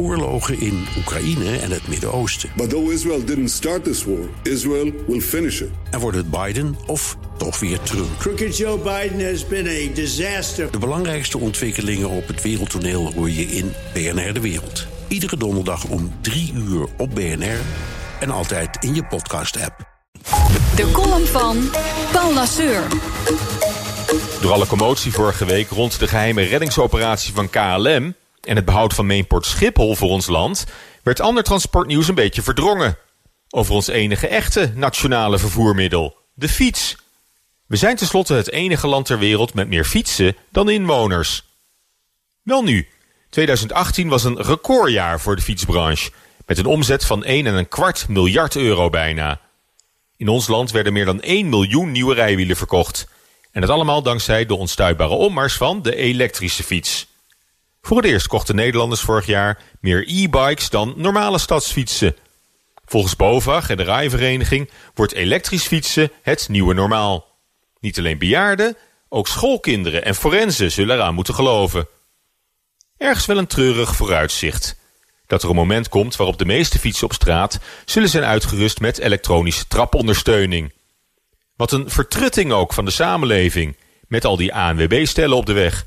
oorlogen in Oekraïne en het Midden-Oosten. But though Israel didn't start this war, Israel will finish it. En wordt het Biden of toch weer Trump? Crooked Joe Biden has been a disaster. De belangrijkste ontwikkelingen op het wereldtoneel hoor je in BNR De Wereld. Iedere donderdag om 3 uur op BNR en altijd in je podcast-app. De column van Paul Lasseur. Door alle commotie vorige week rond de geheime reddingsoperatie van KLM en het behoud van Mainport Schiphol voor ons land, werd ander transportnieuws een beetje verdrongen. Over ons enige echte nationale vervoermiddel, de fiets. We zijn tenslotte het enige land ter wereld met meer fietsen dan inwoners. Wel nu, 2018 was een recordjaar voor de fietsbranche, met een omzet van 1,25 kwart miljard euro bijna. In ons land werden meer dan 1 miljoen nieuwe rijwielen verkocht. En dat allemaal dankzij de onstuitbare opmars van de elektrische fiets. Voor het eerst kochten Nederlanders vorig jaar meer e-bikes dan normale stadsfietsen. Volgens BOVAG en de rijvereniging wordt elektrisch fietsen het nieuwe normaal. Niet alleen bejaarden, ook schoolkinderen en forensen zullen eraan moeten geloven. Ergens wel een treurig vooruitzicht. Dat er een moment komt waarop de meeste fietsen op straat zullen zijn uitgerust met elektronische trapondersteuning. Wat een vertrutting ook van de samenleving, met al die ANWB-stellen op de weg.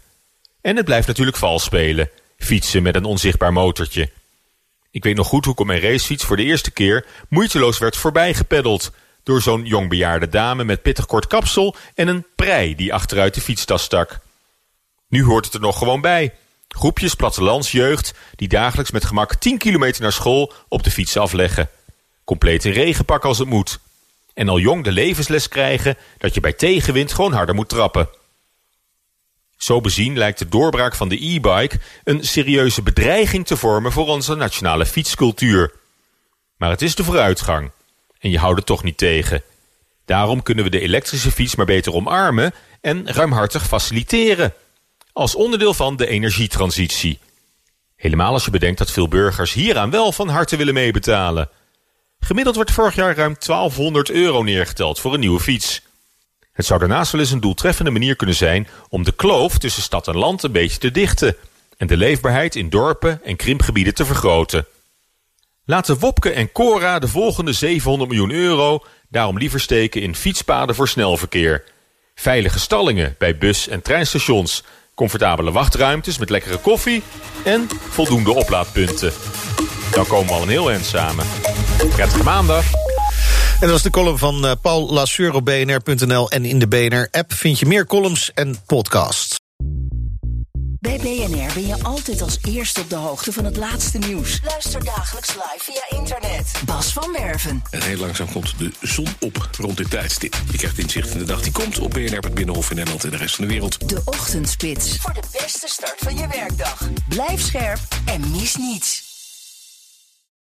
En het blijft natuurlijk vals spelen, fietsen met een onzichtbaar motortje. Ik weet nog goed hoe ik op mijn racefiets voor de eerste keer moeiteloos werd voorbijgepeddeld door zo'n jongbejaarde dame met pittig kort kapsel en een prei die achteruit de fietstas stak. Nu hoort het er nog gewoon bij. Groepjes plattelandsjeugd die dagelijks met gemak 10 kilometer naar school op de fiets afleggen. Compleet in regenpak als het moet. En al jong de levensles krijgen dat je bij tegenwind gewoon harder moet trappen. Zo bezien lijkt de doorbraak van de e-bike een serieuze bedreiging te vormen voor onze nationale fietscultuur. Maar het is de vooruitgang. En je houdt het toch niet tegen. Daarom kunnen we de elektrische fiets maar beter omarmen en ruimhartig faciliteren. Als onderdeel van de energietransitie. Helemaal als je bedenkt dat veel burgers hieraan wel van harte willen meebetalen. Gemiddeld wordt vorig jaar ruim 1200 euro neergeteld voor een nieuwe fiets. Het zou daarnaast wel eens een doeltreffende manier kunnen zijn om de kloof tussen stad en land een beetje te dichten en de leefbaarheid in dorpen en krimpgebieden te vergroten. Laten Wopke en Cora de volgende 700 miljoen euro daarom liever steken in fietspaden voor snelverkeer, veilige stallingen bij bus- en treinstations, comfortabele wachtruimtes met lekkere koffie en voldoende oplaadpunten. Dan komen we al een heel eind samen. Prettige maandag. En dat was de column van uh, Paul Lasseur op bnr.nl. En in de BNR-app vind je meer columns en podcasts. Bij BNR ben je altijd als eerste op de hoogte van het laatste nieuws. Luister dagelijks live via internet. Bas van Werven. En heel langzaam komt de zon op rond dit tijdstip. Je krijgt inzicht in de dag die komt op BNR, het Binnenhof in Nederland en de rest van de wereld. De Ochtendspits. Voor de beste start van je werkdag. Blijf scherp en mis niets.